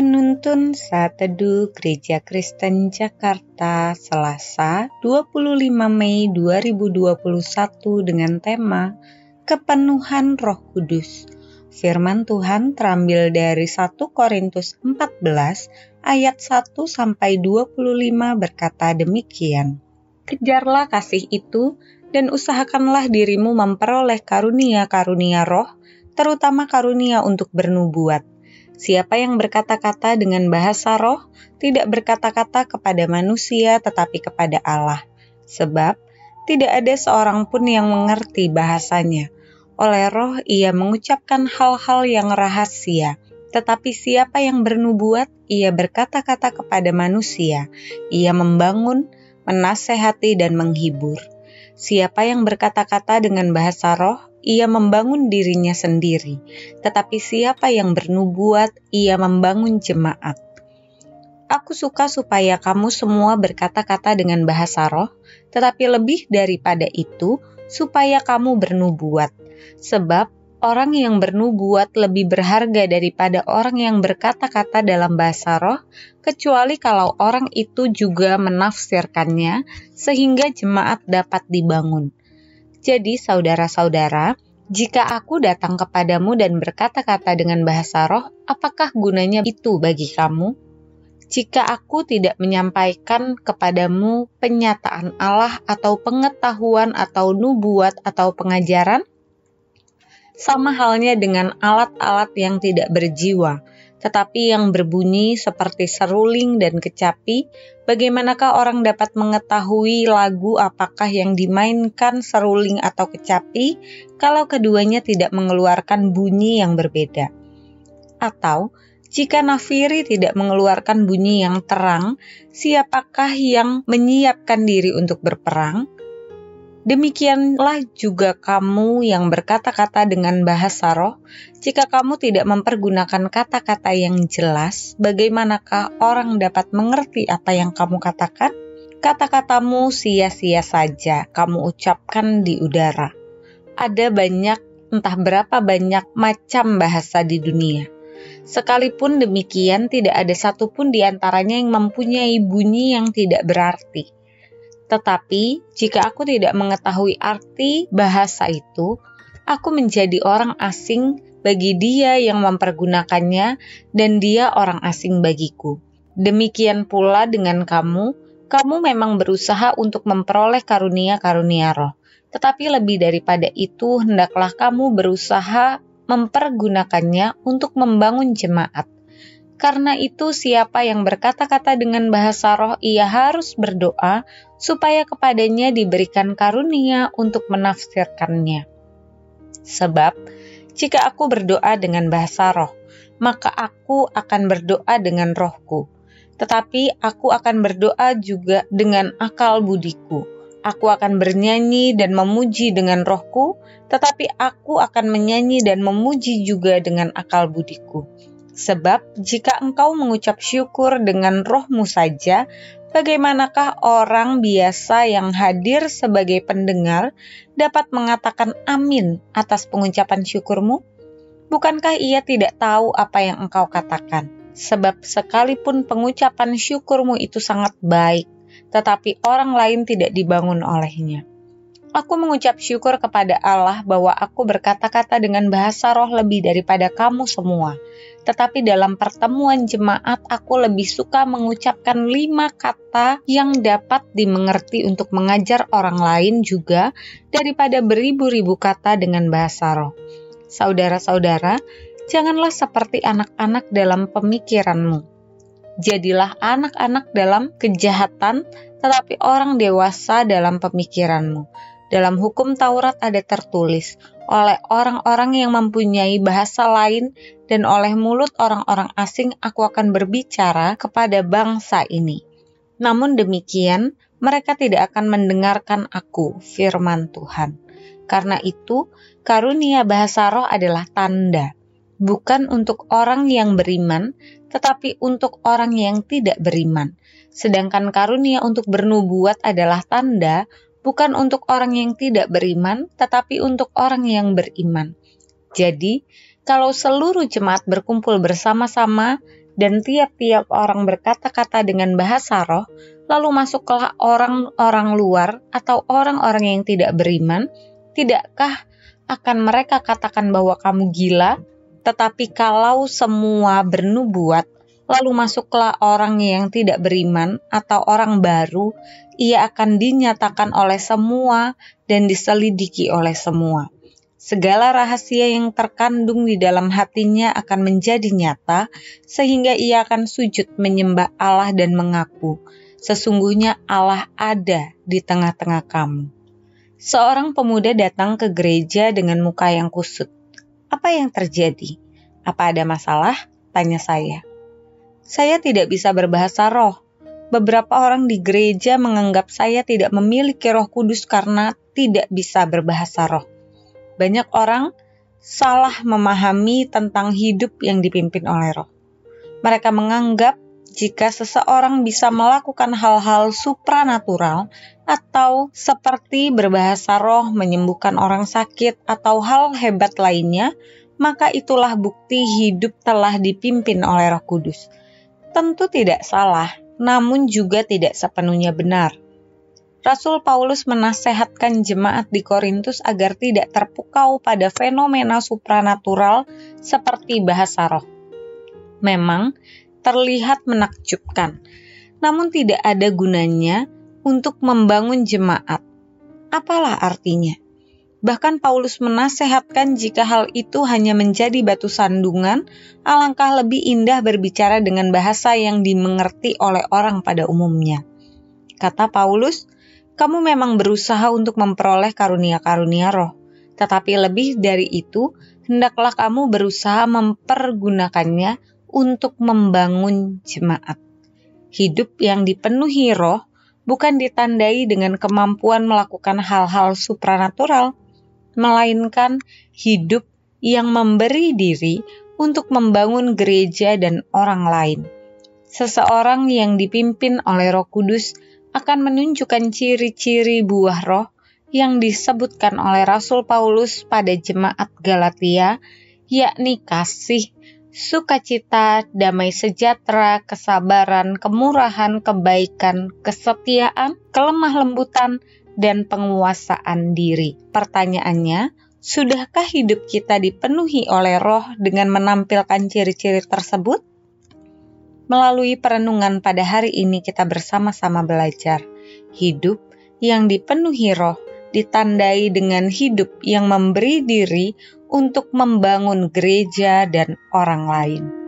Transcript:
Penuntun Saat Teduh Gereja Kristen Jakarta Selasa 25 Mei 2021 dengan tema Kepenuhan Roh Kudus. Firman Tuhan terambil dari 1 Korintus 14 ayat 1 sampai 25 berkata demikian. Kejarlah kasih itu dan usahakanlah dirimu memperoleh karunia-karunia roh, terutama karunia untuk bernubuat Siapa yang berkata-kata dengan bahasa roh tidak berkata-kata kepada manusia tetapi kepada Allah. Sebab tidak ada seorang pun yang mengerti bahasanya. Oleh roh ia mengucapkan hal-hal yang rahasia. Tetapi siapa yang bernubuat, ia berkata-kata kepada manusia. Ia membangun, menasehati, dan menghibur. Siapa yang berkata-kata dengan bahasa roh, ia membangun dirinya sendiri, tetapi siapa yang bernubuat, ia membangun jemaat. Aku suka supaya kamu semua berkata-kata dengan bahasa roh, tetapi lebih daripada itu, supaya kamu bernubuat, sebab orang yang bernubuat lebih berharga daripada orang yang berkata-kata dalam bahasa roh, kecuali kalau orang itu juga menafsirkannya, sehingga jemaat dapat dibangun. Jadi, saudara-saudara, jika aku datang kepadamu dan berkata-kata dengan bahasa roh, apakah gunanya itu bagi kamu? Jika aku tidak menyampaikan kepadamu penyataan Allah atau pengetahuan atau nubuat atau pengajaran, sama halnya dengan alat-alat yang tidak berjiwa, tetapi yang berbunyi seperti seruling dan kecapi, bagaimanakah orang dapat mengetahui lagu apakah yang dimainkan seruling atau kecapi kalau keduanya tidak mengeluarkan bunyi yang berbeda? Atau, jika nafiri tidak mengeluarkan bunyi yang terang, siapakah yang menyiapkan diri untuk berperang? Demikianlah juga kamu yang berkata-kata dengan bahasa roh, jika kamu tidak mempergunakan kata-kata yang jelas, bagaimanakah orang dapat mengerti apa yang kamu katakan? Kata-katamu sia-sia saja kamu ucapkan di udara. Ada banyak, entah berapa banyak macam bahasa di dunia. Sekalipun demikian, tidak ada satupun di antaranya yang mempunyai bunyi yang tidak berarti tetapi, jika aku tidak mengetahui arti bahasa itu, aku menjadi orang asing bagi dia yang mempergunakannya, dan dia orang asing bagiku. Demikian pula dengan kamu, kamu memang berusaha untuk memperoleh karunia-karunia roh. Tetapi lebih daripada itu, hendaklah kamu berusaha mempergunakannya untuk membangun jemaat. Karena itu, siapa yang berkata-kata dengan bahasa roh, ia harus berdoa supaya kepadanya diberikan karunia untuk menafsirkannya. Sebab, jika aku berdoa dengan bahasa roh, maka aku akan berdoa dengan rohku. Tetapi aku akan berdoa juga dengan akal budiku. Aku akan bernyanyi dan memuji dengan rohku, tetapi aku akan menyanyi dan memuji juga dengan akal budiku. Sebab jika engkau mengucap syukur dengan rohmu saja, bagaimanakah orang biasa yang hadir sebagai pendengar dapat mengatakan amin atas pengucapan syukurmu? Bukankah ia tidak tahu apa yang engkau katakan? Sebab sekalipun pengucapan syukurmu itu sangat baik, tetapi orang lain tidak dibangun olehnya. Aku mengucap syukur kepada Allah bahwa aku berkata-kata dengan bahasa roh lebih daripada kamu semua. Tetapi dalam pertemuan jemaat, aku lebih suka mengucapkan lima kata yang dapat dimengerti untuk mengajar orang lain juga daripada beribu-ribu kata dengan bahasa roh. Saudara-saudara, janganlah seperti anak-anak dalam pemikiranmu. Jadilah anak-anak dalam kejahatan, tetapi orang dewasa dalam pemikiranmu dalam hukum Taurat ada tertulis, oleh orang-orang yang mempunyai bahasa lain dan oleh mulut orang-orang asing aku akan berbicara kepada bangsa ini. Namun demikian, mereka tidak akan mendengarkan aku, firman Tuhan. Karena itu, karunia bahasa roh adalah tanda, bukan untuk orang yang beriman, tetapi untuk orang yang tidak beriman. Sedangkan karunia untuk bernubuat adalah tanda bukan untuk orang yang tidak beriman, tetapi untuk orang yang beriman. Jadi, Kalau seluruh jemaat berkumpul bersama-sama dan tiap-tiap orang berkata-kata dengan bahasa roh, lalu masuklah orang-orang luar atau orang-orang yang tidak beriman, tidakkah akan mereka katakan bahwa kamu gila? Tetapi kalau semua bernubuat, lalu masuklah orang yang tidak beriman atau orang baru, ia akan dinyatakan oleh semua dan diselidiki oleh semua. Segala rahasia yang terkandung di dalam hatinya akan menjadi nyata, sehingga ia akan sujud menyembah Allah dan mengaku, "Sesungguhnya Allah ada di tengah-tengah kamu." Seorang pemuda datang ke gereja dengan muka yang kusut. Apa yang terjadi? Apa ada masalah? Tanya saya. Saya tidak bisa berbahasa roh. Beberapa orang di gereja menganggap saya tidak memiliki roh kudus karena tidak bisa berbahasa roh banyak orang salah memahami tentang hidup yang dipimpin oleh roh. Mereka menganggap jika seseorang bisa melakukan hal-hal supranatural atau seperti berbahasa roh, menyembuhkan orang sakit, atau hal hebat lainnya, maka itulah bukti hidup telah dipimpin oleh Roh Kudus. Tentu tidak salah, namun juga tidak sepenuhnya benar. Rasul Paulus menasehatkan jemaat di Korintus agar tidak terpukau pada fenomena supranatural seperti bahasa roh. Memang terlihat menakjubkan, namun tidak ada gunanya untuk membangun jemaat. Apalah artinya? Bahkan Paulus menasehatkan jika hal itu hanya menjadi batu sandungan, alangkah lebih indah berbicara dengan bahasa yang dimengerti oleh orang pada umumnya. Kata Paulus, kamu memang berusaha untuk memperoleh karunia-karunia roh, tetapi lebih dari itu, hendaklah kamu berusaha mempergunakannya untuk membangun jemaat. Hidup yang dipenuhi roh bukan ditandai dengan kemampuan melakukan hal-hal supranatural, melainkan hidup yang memberi diri untuk membangun gereja dan orang lain. Seseorang yang dipimpin oleh Roh Kudus akan menunjukkan ciri-ciri buah roh yang disebutkan oleh Rasul Paulus pada jemaat Galatia, yakni kasih, sukacita, damai sejahtera, kesabaran, kemurahan, kebaikan, kesetiaan, kelemah lembutan, dan penguasaan diri. Pertanyaannya, sudahkah hidup kita dipenuhi oleh roh dengan menampilkan ciri-ciri tersebut? Melalui perenungan pada hari ini kita bersama-sama belajar hidup yang dipenuhi roh ditandai dengan hidup yang memberi diri untuk membangun gereja dan orang lain.